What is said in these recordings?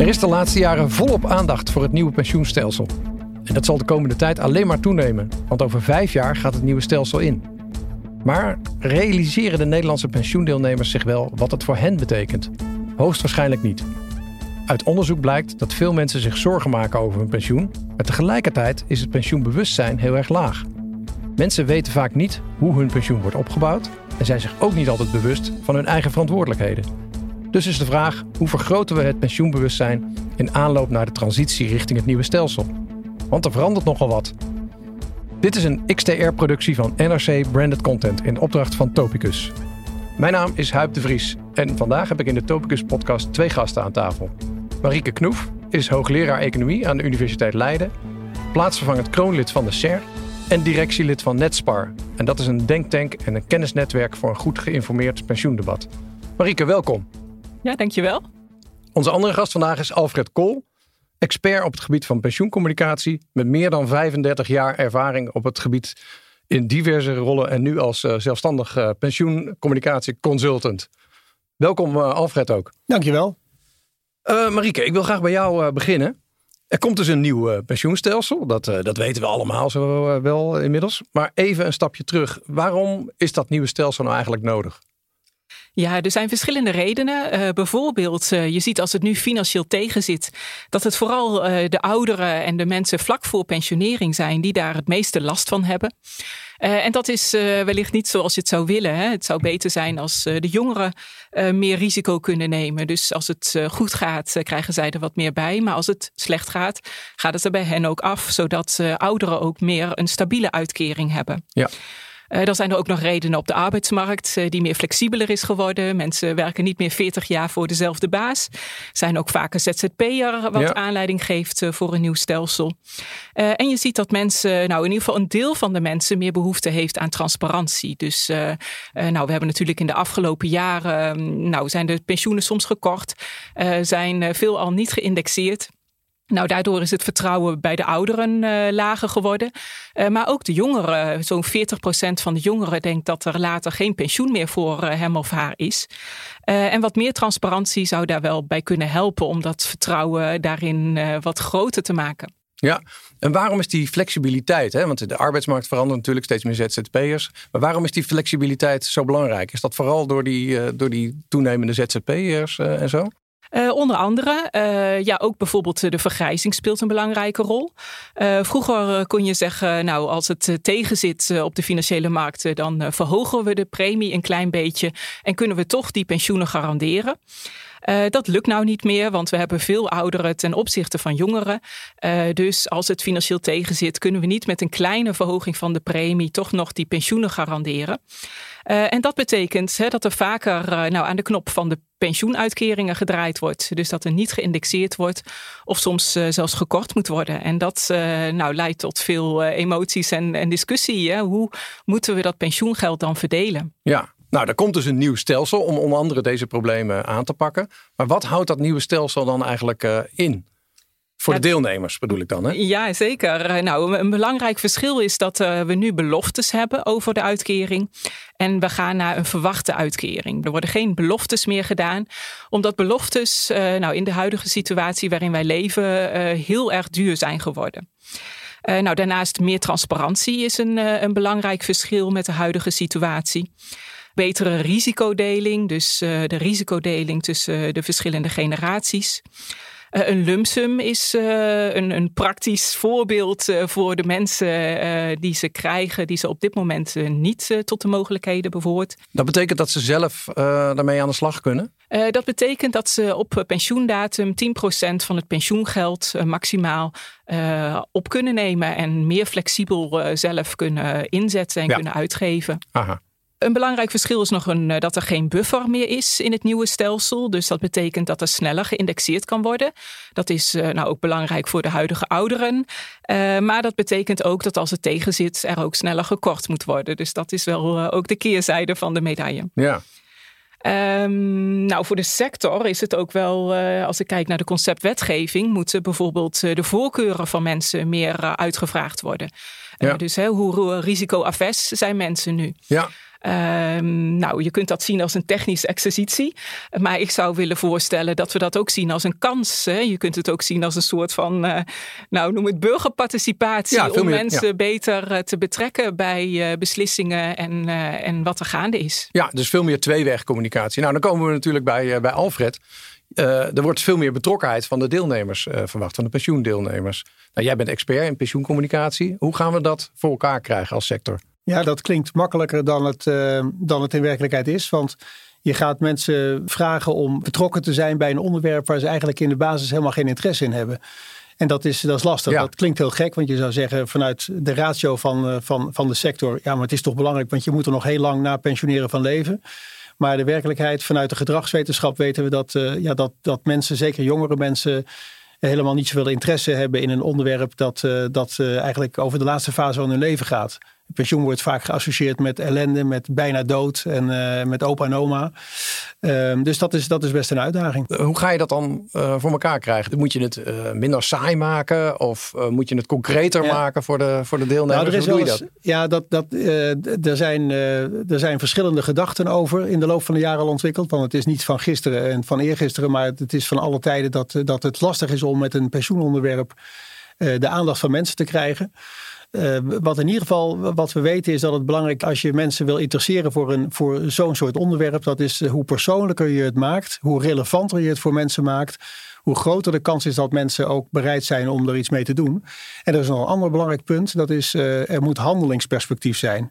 Er is de laatste jaren volop aandacht voor het nieuwe pensioenstelsel. En dat zal de komende tijd alleen maar toenemen, want over vijf jaar gaat het nieuwe stelsel in. Maar realiseren de Nederlandse pensioendeelnemers zich wel wat het voor hen betekent? Hoogstwaarschijnlijk niet. Uit onderzoek blijkt dat veel mensen zich zorgen maken over hun pensioen, maar tegelijkertijd is het pensioenbewustzijn heel erg laag. Mensen weten vaak niet hoe hun pensioen wordt opgebouwd en zijn zich ook niet altijd bewust van hun eigen verantwoordelijkheden. Dus is de vraag: hoe vergroten we het pensioenbewustzijn in aanloop naar de transitie richting het nieuwe stelsel? Want er verandert nogal wat. Dit is een XTR-productie van NRC Branded Content in opdracht van Topicus. Mijn naam is Huip de Vries en vandaag heb ik in de Topicus-podcast twee gasten aan tafel. Marieke Knoef is hoogleraar economie aan de Universiteit Leiden, plaatsvervangend kroonlid van de SER en directielid van Netspar. En dat is een denktank en een kennisnetwerk voor een goed geïnformeerd pensioendebat. Marieke, welkom. Ja, dankjewel. Onze andere gast vandaag is Alfred Kool, expert op het gebied van pensioencommunicatie, met meer dan 35 jaar ervaring op het gebied in diverse rollen en nu als uh, zelfstandig uh, pensioencommunicatieconsultant. Welkom uh, Alfred ook. Dankjewel. Marieke, ik wil graag bij jou beginnen. Er komt dus een nieuw pensioenstelsel, dat, dat weten we allemaal zo wel inmiddels. Maar even een stapje terug. Waarom is dat nieuwe stelsel nou eigenlijk nodig? Ja, er zijn verschillende redenen. Uh, bijvoorbeeld, uh, je ziet als het nu financieel tegenzit, dat het vooral uh, de ouderen en de mensen vlak voor pensionering zijn die daar het meeste last van hebben. en dat is wellicht niet zoals je het zou willen. Hè. Het zou beter zijn als de jongeren meer risico kunnen nemen. Dus als het goed gaat, krijgen zij er wat meer bij. Maar als het slecht gaat, gaat het er bij hen ook af, zodat ouderen ook meer een stabiele uitkering hebben. Ja. Uh, dan zijn er ook nog redenen op de arbeidsmarkt uh, die meer flexibeler is geworden. Mensen werken niet meer 40 jaar voor dezelfde baas. Zijn ook vaak een ZZP'er wat ja. aanleiding geeft uh, voor een nieuw stelsel. en je ziet dat mensen, nou in ieder geval een deel van de mensen meer behoefte heeft aan transparantie. Dus nou, we hebben natuurlijk in de afgelopen jaren, nou zijn de pensioenen soms gekort, zijn veel al niet geïndexeerd. Nou, daardoor is het vertrouwen bij de ouderen uh, lager geworden. Uh, maar ook de jongeren, zo'n 40% van de jongeren denkt dat er later geen pensioen meer voor uh, hem of haar is. en wat meer transparantie zou daar wel bij kunnen helpen om dat vertrouwen daarin wat groter te maken. Ja, en waarom is die flexibiliteit? Hè? Want de arbeidsmarkt verandert natuurlijk steeds meer ZZP'ers. Maar waarom is die flexibiliteit zo belangrijk? Is dat vooral door die, door die toenemende ZZP'ers en zo? Uh, onder andere, uh, ja, ook bijvoorbeeld de vergrijzing speelt een belangrijke rol. Uh, vroeger kon je zeggen, nou, als het tegenzit op de financiële markten, dan verhogen we de premie een klein beetje en kunnen we toch die pensioenen garanderen. Dat lukt nou niet meer, want we hebben veel ouderen ten opzichte van jongeren. Dus als het financieel tegenzit, kunnen we niet met een kleine verhoging van de premie toch nog die pensioenen garanderen. Uh, en dat betekent hè, dat er vaker nou, aan de knop van de pensioenuitkeringen gedraaid wordt. Dus dat er niet geïndexeerd wordt of soms zelfs gekort moet worden. En dat nou, leidt tot veel emoties en, en discussie. Hè? Hoe moeten we dat pensioengeld dan verdelen? Ja, nou, er komt dus een nieuw stelsel om onder andere deze problemen aan te pakken. Maar wat houdt dat nieuwe stelsel dan eigenlijk in? Voor de deelnemers bedoel ik dan, hè? Ja, zeker. Eh, nou, een belangrijk verschil is dat uh, we nu beloftes hebben over de uitkering. En we gaan naar een verwachte uitkering. Er worden geen beloftes meer gedaan. Omdat beloftes, uh, nou, in de huidige situatie waarin wij leven, heel erg duur zijn geworden. nou, daarnaast meer transparantie is een, een belangrijk verschil met de huidige situatie betere risicodeling, dus de risicodeling tussen de verschillende generaties. Uh, een lumsum is uh, een, een, praktisch voorbeeld voor de mensen die ze krijgen, die ze op dit moment niet tot de mogelijkheden behoort. Dat betekent dat ze zelf daarmee aan de slag kunnen? dat betekent dat ze op pensioendatum 10% van het pensioengeld maximaal op kunnen nemen en meer flexibel zelf kunnen inzetten en ja. kunnen uitgeven. Aha. Een belangrijk verschil is nog een, dat er geen buffer meer is in het nieuwe stelsel. Dus dat betekent dat er sneller geïndexeerd kan worden. Dat is uh, nou ook belangrijk voor de huidige ouderen. Uh, maar dat betekent ook dat als het tegenzit, er ook sneller gekort moet worden. Dus dat is wel uh, ook de keerzijde van de medaille. Ja. Um, nou, voor de sector is het ook wel, uh, als ik kijk naar de conceptwetgeving, moeten bijvoorbeeld de voorkeuren van mensen meer uh, uitgevraagd worden. Ja. Dus hè, hoe risicoavers zijn mensen nu? Ja. Ehm, nou, je kunt dat zien als een technische exercitie. Maar ik zou willen voorstellen dat we dat ook zien als een kans. Hè? Je kunt het ook zien als een soort van, uh, nou noem het burgerparticipatie. om mensen beter te betrekken bij beslissingen en, en wat er gaande is. Ja, dus veel meer tweewegcommunicatie. Nou, dan komen we natuurlijk bij, bij Alfred. Uh, er wordt veel meer betrokkenheid van de deelnemers uh, verwacht, van de pensioendeelnemers. Nou, jij bent expert in pensioencommunicatie. Hoe gaan we dat voor elkaar krijgen als sector? Ja, dat klinkt makkelijker dan het, uh, dan het in werkelijkheid is. Want je gaat mensen vragen om betrokken te zijn bij een onderwerp waar ze eigenlijk in de basis helemaal geen interesse in hebben. En dat is, dat is lastig. Ja. Dat klinkt heel gek, want je zou zeggen vanuit de ratio van, van, van de sector. Ja, maar het is toch belangrijk, want je moet er nog heel lang na pensioneren van leven. Maar de werkelijkheid vanuit de gedragswetenschap weten we dat, uh, ja, dat, dat mensen, zeker jongere mensen, helemaal niet zoveel interesse hebben in een onderwerp dat, uh, dat uh, eigenlijk over de laatste fase van hun leven gaat. Pensioen wordt vaak geassocieerd met ellende, met bijna dood en uh, met opa en oma. Uh, dus dat is, dat is best een uitdaging. Hoe ga je dat dan uh, voor elkaar krijgen? Moet je het minder saai maken of moet je het concreter ja. maken voor de, voor de deelnemers? Nou, er is Hoe doe je dat? Ja, dat, dat, er, zijn, er zijn verschillende gedachten over in de loop van de jaren al ontwikkeld. Want het is niet van gisteren en van eergisteren, maar het is van alle tijden dat, dat het lastig is om met een pensioenonderwerp de aandacht van mensen te krijgen. Uh, wat in ieder geval wat we weten is dat het belangrijk als je mensen wil interesseren voor, een, voor zo'n soort onderwerp. Dat is hoe persoonlijker je het maakt, hoe relevanter je het voor mensen maakt. Hoe groter de kans is dat mensen ook bereid zijn om er iets mee te doen. En er is nog een ander belangrijk punt. Dat is uh, er moet handelingsperspectief zijn.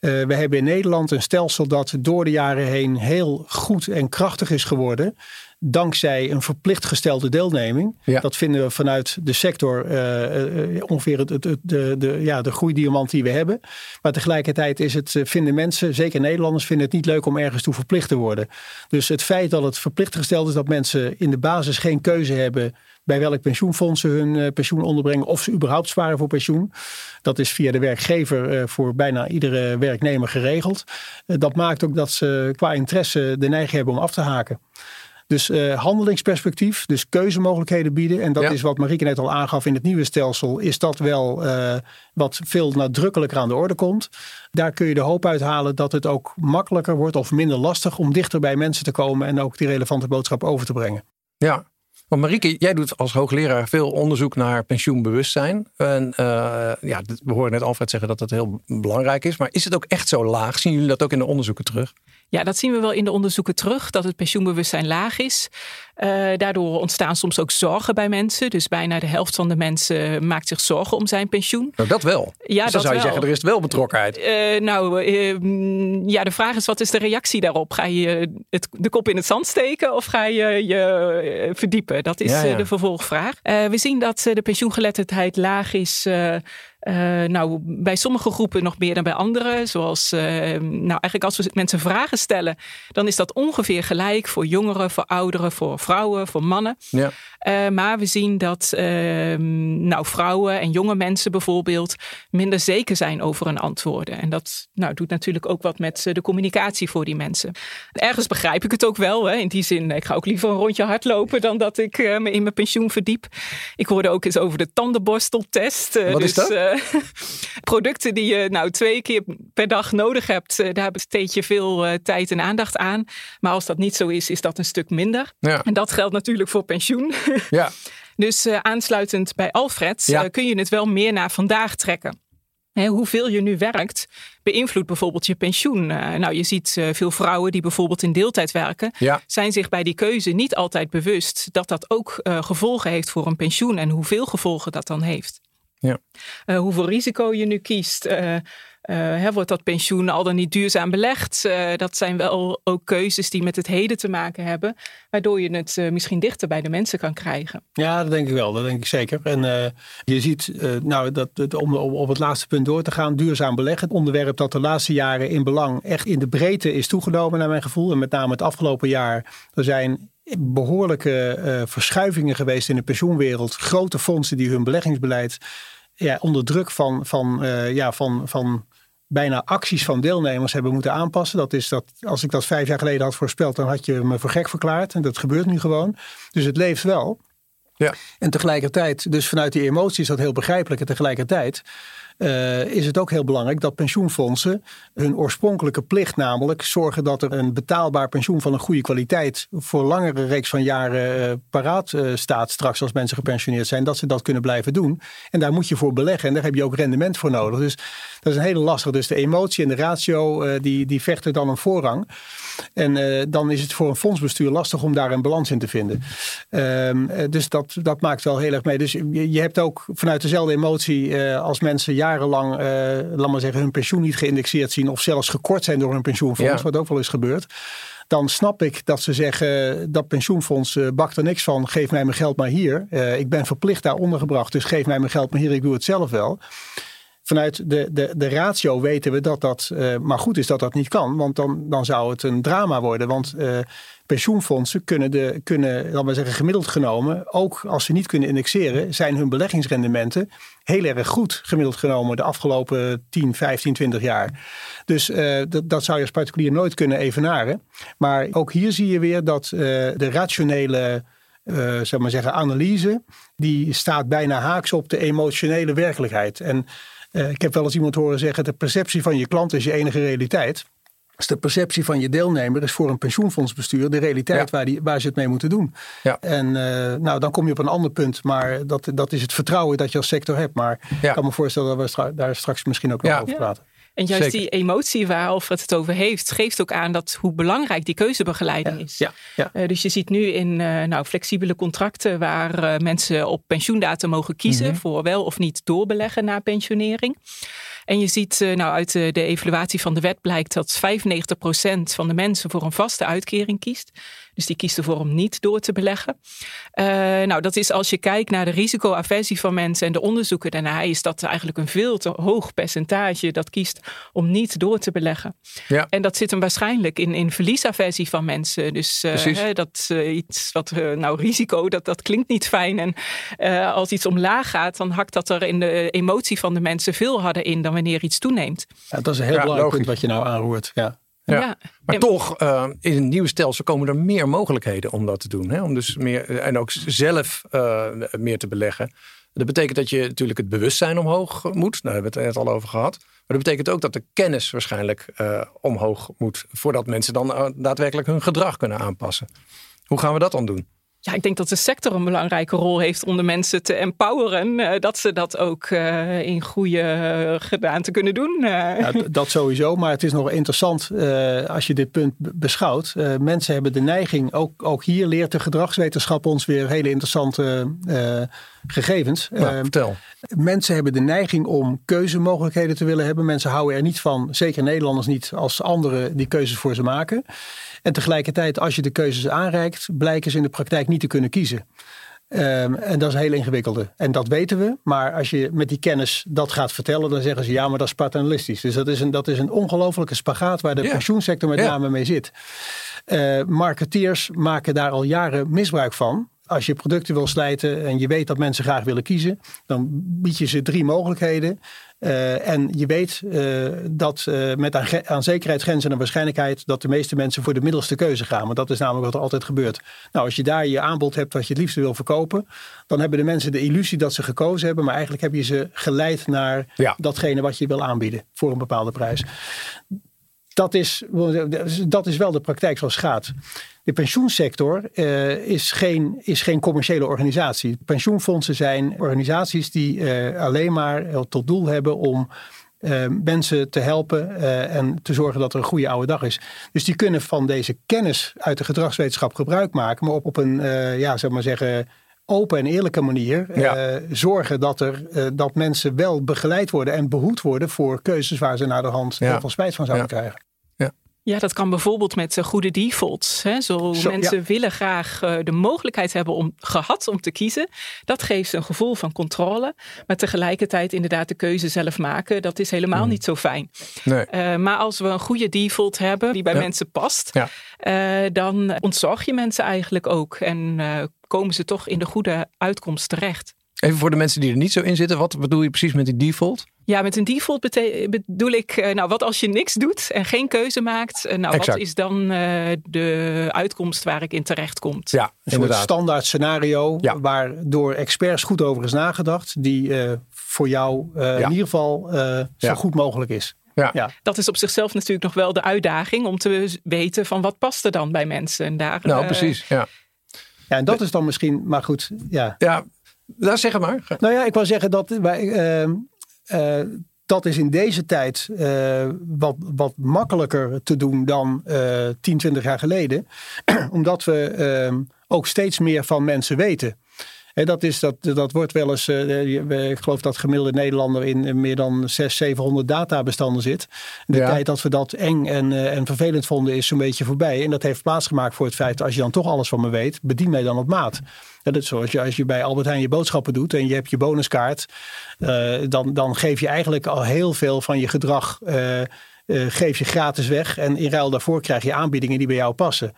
Uh, we hebben in Nederland een stelsel dat door de jaren heen heel goed en krachtig is geworden dankzij een verplicht gestelde deelneming. Ja. Dat vinden we vanuit de sector uh, uh, ongeveer het, het, de, de, ja, de groeidiamant die we hebben. Maar tegelijkertijd is het, vinden mensen, zeker Nederlanders, vinden het niet leuk om ergens toe verplicht te worden. Dus het feit dat het verplicht gesteld is dat mensen in de basis geen keuze hebben bij welk pensioenfonds ze hun pensioen onderbrengen of ze überhaupt sparen voor pensioen. Dat is via de werkgever voor bijna iedere werknemer geregeld. dat maakt ook dat ze qua interesse de neiging hebben om af te haken. Dus uh, handelingsperspectief, dus keuzemogelijkheden bieden. En dat is wat Marieke net al aangaf in het nieuwe stelsel. Is dat wel uh, wat veel nadrukkelijker aan de orde komt. Daar kun je de hoop uithalen dat het ook makkelijker wordt of minder lastig om dichter bij mensen te komen en ook die relevante boodschap over te brengen. Ja, want Marieke, jij doet als hoogleraar veel onderzoek naar pensioenbewustzijn. En uh, ja, we horen net Alfred zeggen dat dat heel belangrijk is. Maar is het ook echt zo laag? Zien jullie dat ook in de onderzoeken terug? Ja, dat zien we wel in de onderzoeken terug, dat het pensioenbewustzijn laag is. Uh, daardoor ontstaan soms ook zorgen bij mensen. Dus bijna de helft van de mensen maakt zich zorgen om zijn pensioen. Nou, dat wel. Ja, dus dan zou je zeggen, er is wel betrokkenheid. Uh, nou, uh, ja, de vraag is, wat is de reactie daarop? Ga je het, de kop in het zand steken of ga je je verdiepen? Dat is ja, ja. de vervolgvraag. we zien dat de pensioengeletterdheid laag is uh, nou, bij sommige groepen nog meer dan bij andere. Zoals, uh, nou, eigenlijk als we mensen vragen stellen, dan is dat ongeveer gelijk voor jongeren, voor ouderen, voor vrouwen, voor mannen. Ja. Uh, maar we zien dat ehm, nou, vrouwen en jonge mensen bijvoorbeeld minder zeker zijn over hun antwoorden. En dat nou, doet natuurlijk ook wat met de communicatie voor die mensen. Ergens begrijp ik het ook wel. Hè? In die zin, ik ga ook liever een rondje hardlopen dan dat ik me in mijn pensioen verdiep. Ik hoorde ook eens over de tandenborsteltest. Wat dus, is dat? producten die je nou twee keer per dag nodig hebt, uh, daar besteed je veel uh, tijd en aandacht aan. Maar als dat niet zo is, is dat een stuk minder. Ja. En dat geldt natuurlijk voor pensioen. Ja. dus uh, aansluitend bij Alfred ja. kun je het wel meer naar vandaag trekken. He, hoeveel je nu werkt, beïnvloedt bijvoorbeeld je pensioen. Uh, nou, je ziet uh, veel vrouwen die bijvoorbeeld in deeltijd werken, ja. zijn zich bij die keuze niet altijd bewust dat dat ook uh, gevolgen heeft voor een pensioen en hoeveel gevolgen dat dan heeft. Ja. Uh, hoeveel risico je nu kiest. Uh, uh, hè, wordt dat pensioen al dan niet duurzaam belegd? dat zijn wel ook keuzes die met het heden te maken hebben. Waardoor je het misschien dichter bij de mensen kan krijgen. Ja, dat denk ik wel. Dat denk ik zeker. En je ziet, nou, dat, om, om op het laatste punt door te gaan, duurzaam beleggen. Het onderwerp dat de laatste jaren in belang echt in de breedte is toegenomen naar mijn gevoel. En met name het afgelopen jaar. Er zijn behoorlijke uh, verschuivingen geweest in de pensioenwereld. Grote fondsen die hun beleggingsbeleid ja, onder druk van, van, uh, ja, van, van bijna acties van deelnemers hebben moeten aanpassen. Dat is dat, als ik dat vijf jaar geleden had voorspeld, dan had je me voor gek verklaard. En dat gebeurt nu gewoon. Dus het leeft wel. Ja. En tegelijkertijd, dus vanuit die emotie is dat heel begrijpelijk. En tegelijkertijd uh, is het ook heel belangrijk dat pensioenfondsen hun oorspronkelijke plicht, namelijk zorgen dat er een betaalbaar pensioen van een goede kwaliteit voor langere reeks van jaren uh, paraat uh, staat straks als mensen gepensioneerd zijn, dat ze dat kunnen blijven doen. En daar moet je voor beleggen en daar heb je ook rendement voor nodig. Dus dat is een hele lastige. Dus de emotie en de ratio die, die vechten dan een voorrang. En dan is het voor een fondsbestuur lastig om daar een balans in te vinden. Ehm, dus dat, dat maakt wel heel erg mee. Dus je, je hebt ook vanuit dezelfde emotie als mensen jarenlang, uh, laat maar zeggen, hun pensioen niet geïndexeerd zien of zelfs gekort zijn door hun pensioenfonds, wat ook wel eens gebeurt. Dan snap ik dat ze zeggen dat pensioenfonds uh, bakt er niks van, geef mij mijn geld maar hier. Uh, ik ben verplicht daar ondergebracht, dus geef mij mijn geld maar hier, ik doe het zelf wel vanuit de, de, de ratio weten we dat dat uh, maar goed is dat dat niet kan. Want dan, dan zou het een drama worden. Want uh, pensioenfondsen kunnen, de, kunnen laten we zeggen, gemiddeld genomen, ook als ze niet kunnen indexeren, zijn hun beleggingsrendementen heel erg goed gemiddeld genomen de afgelopen 10, 15, 20 jaar. Dus uh, dat, dat zou je als particulier nooit kunnen evenaren. Maar ook hier zie je weer dat de rationele zeg maar zeggen, analyse, die staat bijna haaks op de emotionele werkelijkheid. En uh, ik heb wel eens iemand horen zeggen: de perceptie van je klant is je enige realiteit. Dus de perceptie van je deelnemer is voor een pensioenfondsbestuur de realiteit waar, die, waar ze het mee moeten doen. Ja. En uh, nou, dan kom je op een ander punt, maar dat, dat is het vertrouwen dat je als sector hebt. Maar ik kan me voorstellen dat we daar straks misschien ook nog over praten. En juist die emotie waar Alfred het over heeft, geeft ook aan dat hoe belangrijk die keuzebegeleiding is. Ja, ja. Uh, dus je ziet nu in uh, nou, flexibele contracten waar uh, mensen op pensioendata mogen kiezen mm-hmm. voor wel of niet doorbeleggen na pensionering. En je ziet nou, uit de, de evaluatie van de wet blijkt dat 95% van de mensen voor een vaste uitkering kiest. Dus die kiest ervoor om niet door te beleggen. Uh, nou, dat is als je kijkt naar de risicoaversie van mensen en de onderzoeken daarna, is dat eigenlijk een veel te hoog percentage dat kiest om niet door te beleggen. Ja. En dat zit hem waarschijnlijk in, in verliesaversie van mensen. Dus uh, hè, dat uh, iets wat, nou, risico, dat, dat klinkt niet fijn. En als iets omlaag gaat, dan hakt dat er in de emotie van de mensen veel harder in dan wanneer iets toeneemt. Ja, dat is een heel ja, belangrijk punt wat je nou aanroert. Ja. Ja. Maar toch, uh, in een nieuwe stelsel komen er meer mogelijkheden om dat te doen. Hè? Om dus meer, en ook zelf uh, meer te beleggen. Dat betekent dat je natuurlijk het bewustzijn omhoog moet. Nou, daar hebben we het net al over gehad. Maar dat betekent ook dat de kennis waarschijnlijk uh, omhoog moet. Voordat mensen dan daadwerkelijk hun gedrag kunnen aanpassen. Hoe gaan we dat dan doen? Ja, ik denk dat de sector een belangrijke rol heeft om de mensen te empoweren. Uh, dat ze dat ook uh, in goede uh, gedaante kunnen doen. Dat sowieso, maar het is nog interessant als je dit punt beschouwt. mensen hebben de neiging, ook, ook hier leert de gedragswetenschap ons weer hele interessante gegevens. Nou, vertel. Mensen hebben de neiging om keuzemogelijkheden te willen hebben. Mensen houden er niet van, zeker Nederlanders niet, als anderen die keuzes voor ze maken. En tegelijkertijd, als je de keuzes aanreikt, blijken ze in de praktijk niet te kunnen kiezen. Um, en dat is heel ingewikkelde. En dat weten we. Maar als je met die kennis dat gaat vertellen, dan zeggen ze ja, maar dat is paternalistisch. Dus dat is een, dat is een ongelofelijke spagaat waar de yeah. pensioensector met name mee zit. Uh, marketeers maken daar al jaren misbruik van als je producten wil slijten en je weet dat mensen graag willen kiezen, dan bied je ze drie mogelijkheden. Uh, en je weet uh, dat uh, met aan, aan zekerheidsgrenzen en waarschijnlijkheid dat de meeste mensen voor de middelste keuze gaan. Want dat is namelijk wat er altijd gebeurt. Nou, als je daar je aanbod hebt wat je het liefst wil verkopen, dan hebben de mensen de illusie dat ze gekozen hebben. Maar eigenlijk heb je ze geleid naar ja. datgene wat je wil aanbieden voor een bepaalde prijs. Dat is, dat is wel de praktijk zoals het gaat. De pensioensector uh, is, geen, is geen commerciële organisatie. Pensioenfondsen zijn organisaties die uh, alleen maar tot doel hebben om uh, mensen te helpen en te zorgen dat er een goede oude dag is. Dus die kunnen van deze kennis uit de gedragswetenschap gebruik maken, maar op, op een, ja, zeg maar zeggen, open en eerlijke manier ja. zorgen dat, er, dat mensen wel begeleid worden en behoed worden voor keuzes waar ze naar de hand ja. heel veel spijt van zouden ja. krijgen. Ja, dat kan bijvoorbeeld met goede defaults. Hè. Zo, Zo mensen willen graag uh, de mogelijkheid hebben om gehad om te kiezen. Dat geeft een gevoel van controle. Maar tegelijkertijd inderdaad de keuze zelf maken. Dat is helemaal mm. niet zo fijn. Nee. Uh, maar als we een goede default hebben die bij ja. mensen past. Ja. Uh, dan ontzorg je mensen eigenlijk ook. En komen ze toch in de goede uitkomst terecht. Even voor de mensen die er niet zo in zitten, wat bedoel je precies met die default? Ja, met een default bedoel ik, eh, nou wat als je niks doet en geen keuze maakt, eh, nou wat is dan uh, de uitkomst waar ik in terecht komt? Ja, een soort standaard scenario ja. waar door experts goed over is nagedacht, die voor jou in ieder geval zo goed mogelijk is. Ja. ja. Dat is op zichzelf natuurlijk nog wel de uitdaging om te weten van wat past er dan bij mensen. En daar, nou, precies. Ja. Ja, en dat is dan misschien, maar goed, ja. Ja, daar zeg maar. Nou ja, ik wil zeggen dat wij, ehm, eh, dat is in deze tijd uh, wat, wat makkelijker te doen dan uh, 10, 20 jaar geleden. Omdat we ook steeds meer van mensen weten dat, is, dat, dat wordt wel eens, uh, ik geloof dat gemiddelde Nederlander in meer dan 600, 700 databestanden zit. De tijd dat we dat eng en, en vervelend vonden is zo'n beetje voorbij. En dat heeft plaatsgemaakt voor het feit, als je dan toch alles van me weet, bedien mij dan op maat. dat is zoals je, als je bij Albert Heijn je boodschappen doet en je hebt je bonuskaart, uh, dan, dan geef je eigenlijk al heel veel van je gedrag uh, geef je gratis weg. En in ruil daarvoor krijg je aanbiedingen die bij jou passen.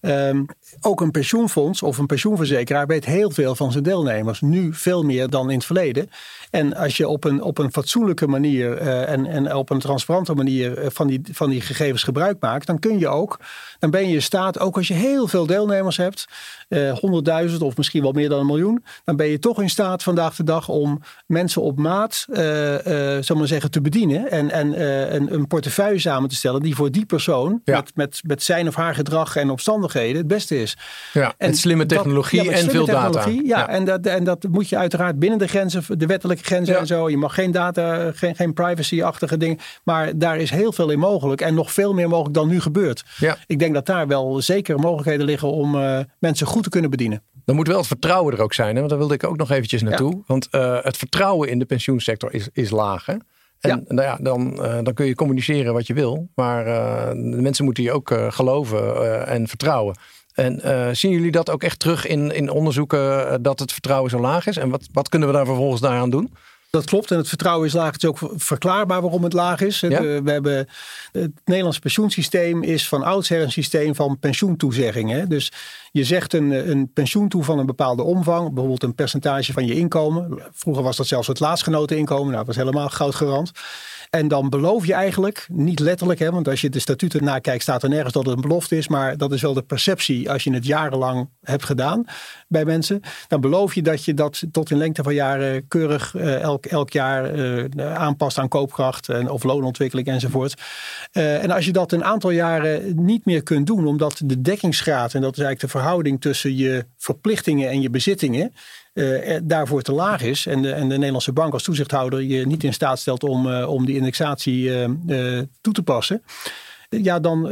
Um, ook een pensioenfonds of een pensioenverzekeraar weet heel veel van zijn deelnemers. Nu veel meer dan in het verleden. En als je op een, op een fatsoenlijke manier uh, en, en op een transparante manier uh, van, die, van die gegevens gebruik maakt, dan kun je ook, dan ben je in staat, ook als je heel veel deelnemers hebt, honderdduizend of misschien wel meer dan een miljoen, dan ben je toch in staat vandaag de dag om mensen op maat, zal maar zeggen, te bedienen en, en een, een portefeuille samen te stellen die voor die persoon met, met, met zijn of haar gedrag en omstandigheden het beste is. Ja, en slimme technologie en veel data. Ja, En, dat, en dat moet je uiteraard binnen de grenzen, de wettelijke grenzen en zo. Je mag geen data, geen, geen privacy-achtige dingen. Maar daar is heel veel in mogelijk en nog veel meer mogelijk dan nu gebeurt. Ja. Ik denk dat daar wel zeker mogelijkheden liggen om uh, mensen goed te kunnen bedienen. Dan moet wel het vertrouwen er ook zijn. Hè? Want daar wilde ik ook nog eventjes naartoe. Want uh, het vertrouwen in de pensioensector is, is laag. Hè? En ja. Nou ja, dan, uh, dan kun je communiceren wat je wil. Maar uh, de mensen moeten je ook uh, geloven en vertrouwen. En zien jullie dat ook echt terug in, in onderzoeken dat het vertrouwen zo laag is? En wat, wat kunnen we daar vervolgens daaraan doen? Dat klopt. En het vertrouwen is laag. Het is ook verklaarbaar waarom het laag is. Ja? We hebben, het Nederlandse pensioensysteem is van oudsher een systeem van pensioentoezeggingen. Dus je zegt een, een pensioen toe van een bepaalde omvang. Bijvoorbeeld een percentage van je inkomen. Vroeger was dat zelfs het laatstgenoten inkomen. Nou, dat was helemaal goudgerand. En dan beloof je eigenlijk, niet letterlijk, hè, want als je de statuten nakijkt, staat er nergens dat het een belofte is. Maar dat is wel de perceptie als je het jarenlang hebt gedaan bij mensen. Dan beloof je dat je dat tot in lengte van jaren keurig uh, elk, elk jaar uh, aanpast aan koopkracht en, of loonontwikkeling enzovoort. Uh, en als je dat een aantal jaren niet meer kunt doen, omdat de dekkingsgraad, en dat is eigenlijk de verhouding tussen je verplichtingen en je bezittingen uh, daarvoor te laag is. En de, en de Nederlandse bank als toezichthouder je niet in staat stelt om, uh, om die indexatie uh, toe te passen. Ja, dan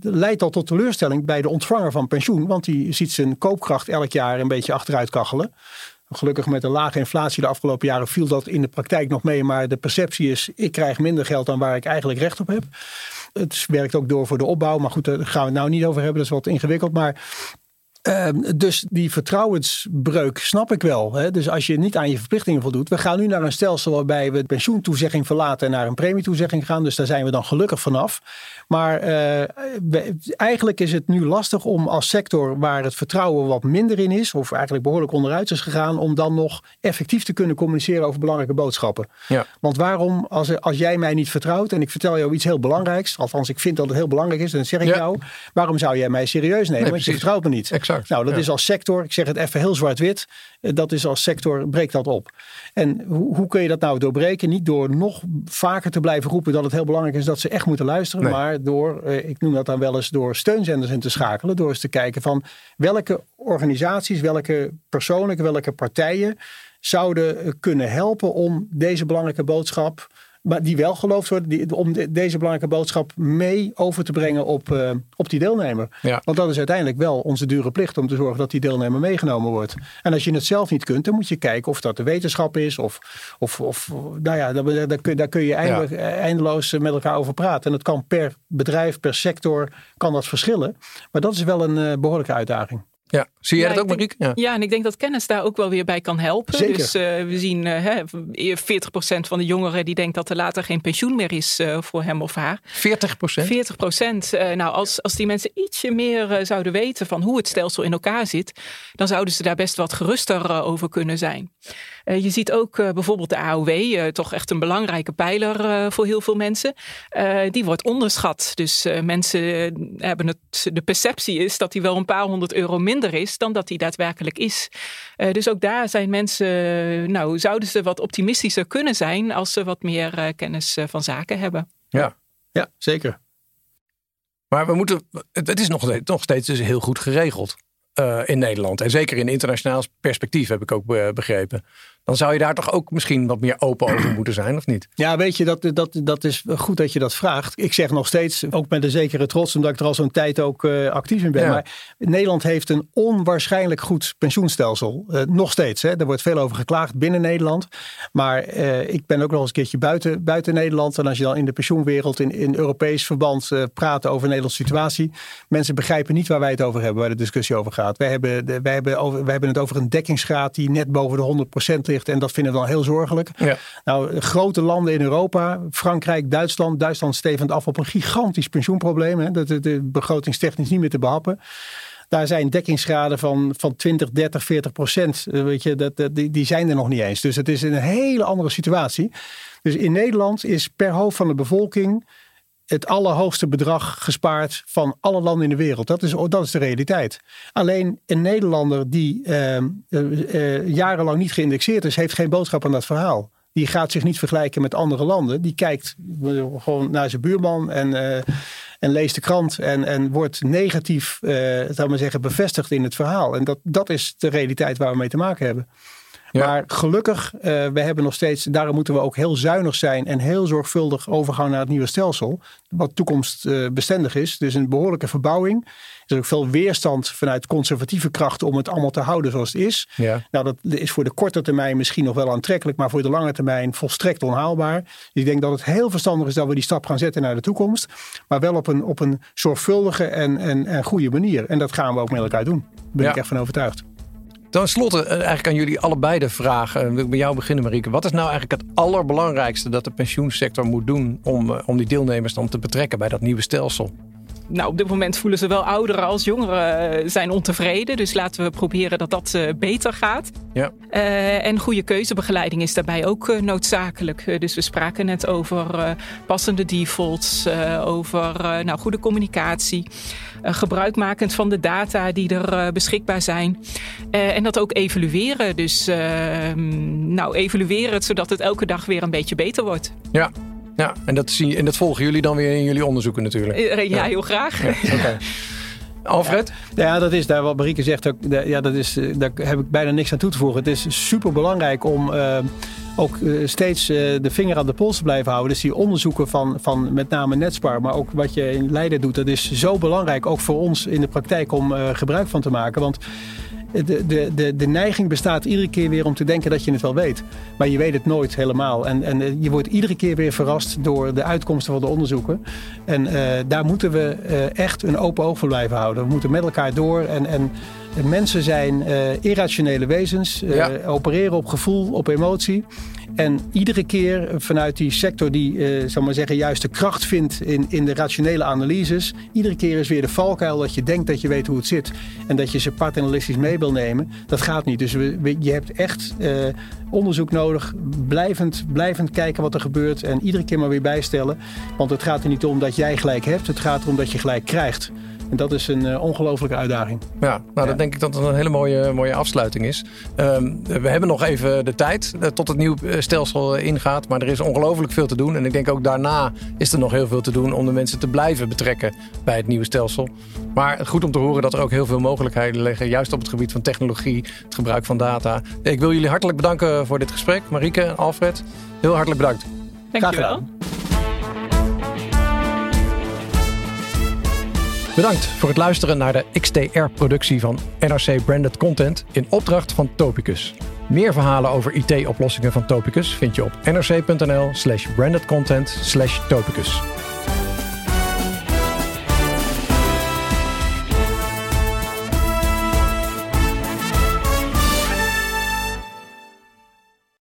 leidt dat tot teleurstelling bij de ontvanger van pensioen. Want die ziet zijn koopkracht elk jaar een beetje achteruit kachelen. Gelukkig met een lage inflatie de afgelopen jaren viel dat in de praktijk nog mee. Maar de perceptie is, ik krijg minder geld dan waar ik eigenlijk recht op heb. Het werkt ook door voor de opbouw. Maar goed, daar gaan we het nou niet over hebben. Dat is wat ingewikkeld. Maar Ehm, dus die vertrouwensbreuk snap ik wel. Hè? Dus als je niet aan je verplichtingen voldoet. We gaan nu naar een stelsel waarbij we de pensioentoezegging verlaten en naar een premietoezegging gaan. Dus daar zijn we dan gelukkig vanaf. Maar uh, eigenlijk is het nu lastig om als sector waar het vertrouwen wat minder in is, of eigenlijk behoorlijk onderuit is gegaan, om dan nog effectief te kunnen communiceren over belangrijke boodschappen. Ja. Want waarom, als, als jij mij niet vertrouwt en ik vertel jou iets heel belangrijks, althans ik vind dat het heel belangrijk is, dan zeg ik jou, waarom zou jij mij serieus nemen? want je vertrouwt me niet. Exact. Nou, dat is als sector, ik zeg het even heel zwart-wit, eh, dat is als sector, breekt dat op. En hoe, hoe kun je dat nou doorbreken? Niet door nog vaker te blijven roepen dat het heel belangrijk is dat ze echt moeten luisteren, maar door, eh, ik noem dat dan wel eens, door steunzenders in te schakelen, door eens te kijken van welke organisaties, welke personen, welke partijen zouden kunnen helpen om deze belangrijke boodschap maar die wel geloofd wordt, die, om deze belangrijke boodschap mee over te brengen op, uh, op die deelnemer. Ja. Want dat is uiteindelijk wel onze dure plicht om te zorgen dat die deelnemer meegenomen wordt. En als je het zelf niet kunt, dan moet je kijken of dat de wetenschap is. Of, of, of nou ja, daar, daar, kun, daar kun je eindeloos met elkaar over praten. En dat kan per bedrijf, per sector, kan dat verschillen. Maar dat is wel een uh, behoorlijke uitdaging. Ja, zie jij Ja, dat ook, Marieke? Ja. Ja, en ik denk dat kennis daar ook wel weer bij kan helpen. Zeker. Dus eh, we zien eh, hè, 40% van de jongeren die denkt dat er later geen pensioen meer is eh, voor hem of haar. 40 procent? 40 procent. nou, als, als die mensen ietsje meer eh, zouden weten van hoe het stelsel in elkaar zit, dan zouden ze daar best wat geruster eh, over kunnen zijn. Eh, je ziet ook eh, bijvoorbeeld de AOW, eh, toch echt een belangrijke pijler voor heel veel mensen. Die wordt onderschat. Dus mensen hebben het, de perceptie is dat die wel een paar honderd euro minder is dan dat die daadwerkelijk is. Dus ook daar zijn mensen, nou, zouden ze wat optimistischer kunnen zijn als ze wat meer kennis van zaken hebben. Ja. Ja, zeker. Maar we moeten, het, is nog, steeds- nog steeds dus heel goed geregeld in Nederland. En zeker in internationaal perspectief heb ik ook be- begrepen. Dan zou je daar toch ook misschien wat meer open over moeten zijn, of niet? Ja, weet je, dat, dat, dat is goed dat je dat vraagt. Ik zeg nog steeds, ook met een zekere trots, omdat ik er al zo'n tijd ook eh, actief in ben. Ja. Maar Nederland heeft een onwaarschijnlijk goed pensioenstelsel. Eh, nog steeds, hè. er wordt veel over geklaagd binnen Nederland. Maar eh, ik ben ook nog eens een keertje buiten, buiten Nederland. En als je dan in de pensioenwereld in, in Europees verband praat over de Nederlandse situatie. Mensen begrijpen niet waar wij het over hebben, waar de discussie over gaat. Wij hebben, de, wij hebben, over, wij hebben het over een dekkingsgraad die net boven de 100% ligt. En dat vinden we dan heel zorgelijk. Ja. Nou, grote landen in Europa, Frankrijk, Duitsland. Duitsland stevend af op een gigantisch pensioenprobleem. Hè. Dat is begrotingstechnisch niet meer te behappen. Daar zijn dekkingsgraden van, van 20, 30, 40 procent. Eh, Weet je, dat, dat, die, die zijn er nog niet eens. Dus het is een hele andere situatie. Dus in Nederland is per hoofd van de bevolking het allerhoogste bedrag gespaard van alle landen in de wereld. Dat is, dat is de realiteit. Alleen een Nederlander die eh, eh, eh, jarenlang niet geïndexeerd is, heeft geen boodschap aan dat verhaal. Die gaat zich niet vergelijken met andere landen. Die kijkt gewoon naar zijn buurman en, eh, en leest de krant en, en wordt negatief, zou maar zeggen, bevestigd in het verhaal. En dat, dat is de realiteit waar we mee te maken hebben. Ja. Maar gelukkig, eh, we hebben nog steeds, daarom moeten we ook heel zuinig zijn en heel zorgvuldig overgaan naar het nieuwe stelsel. Wat toekomstbestendig is. Dus een behoorlijke verbouwing. Er is ook veel weerstand vanuit conservatieve krachten om het allemaal te houden zoals het is. Ja. Nou, dat is voor de korte termijn misschien nog wel aantrekkelijk, maar voor de lange termijn volstrekt onhaalbaar. Dus ik denk dat het heel verstandig is dat we die stap gaan zetten naar de toekomst. Maar wel op een, op een zorgvuldige en, en, en goede manier. En dat gaan we ook met elkaar doen. Daar ben Ja. ik echt van overtuigd. Ten slotte, eh, eigenlijk aan jullie allebei de vraag. eh, wil ik bij jou beginnen, Marieke. Wat is nou eigenlijk het allerbelangrijkste dat de pensioensector moet doen om, eh, om die deelnemers dan te betrekken bij dat nieuwe stelsel? Nou, op dit moment voelen ze wel ouderen als jongeren eh, zijn ontevreden. Dus laten we proberen dat dat eh, beter gaat. Ja. Eh, en goede keuzebegeleiding is daarbij ook noodzakelijk. Dus we spraken net over passende defaults, over nou, goede communicatie. gebruikmakend van de data die er beschikbaar zijn. En dat ook evalueren. Dus eh, nou, evalueren het zodat het elke dag weer een beetje beter wordt. Ja. Ja, en dat, zie, en dat volgen jullie dan weer in jullie onderzoeken natuurlijk. Eh, ja, heel graag. Oké. Alfred? Ja, dat is daar wat Marieke zegt. Ook, daar- ja, dat is, eh, daar heb ik bijna niks aan toe te voegen. Het is super belangrijk om eh, ook eh, steeds eh, de vinger aan de pols te blijven houden. Dus die onderzoeken van, van met name Netspar, maar ook wat je in Leiden doet, dat is zo belangrijk ook voor ons in de praktijk om eh, gebruik van te maken. Want de, de, de, de neiging bestaat iedere keer weer om te denken dat je het wel weet. Maar je weet het nooit helemaal. En, en eh, je wordt iedere keer weer verrast door de uitkomsten van de onderzoeken. En eh, daar moeten we eh, echt een open oog voor blijven houden. We moeten met elkaar door. En, en mensen zijn eh, irrationele wezens. eh, Ja. Opereren op gevoel, op emotie. En iedere keer vanuit die sector die, eh zal maar zeggen, juist de kracht vindt in, in de rationele analyses. Iedere keer is weer de valkuil dat je denkt dat je weet hoe het zit. En dat je ze paternalistisch mee wil nemen. Dat gaat niet. Dus we, we- je hebt echt onderzoek nodig. Blijvend, blijvend kijken wat er gebeurt. En iedere keer maar weer bijstellen. Want het gaat er niet om dat jij gelijk hebt. Het gaat erom dat je gelijk krijgt. En dat is een eh, ongelofelijke uitdaging. Ja, nou Ja. dan denk ik dat het een hele mooie, mooie afsluiting is. Ehm, we hebben nog even de tijd eh, tot het nieuwe eh, stelsel ingaat. Maar er is ongelooflijk veel te doen. En ik denk ook daarna is er nog heel veel te doen om de mensen te blijven betrekken bij het nieuwe stelsel. Maar goed om te horen dat er ook heel veel mogelijkheden liggen. Juist op het gebied van technologie, het gebruik van data. Ik wil jullie hartelijk bedanken voor dit gesprek. Marieke en Alfred, heel hartelijk bedankt. Dankjewel. gedaan. Bedankt voor het luisteren naar de XTR-productie van NRC Branded Content in opdracht van Topicus. Meer verhalen over IT-oplossingen van Topicus vind je op nrc.nl/slash brandedcontent/topicus.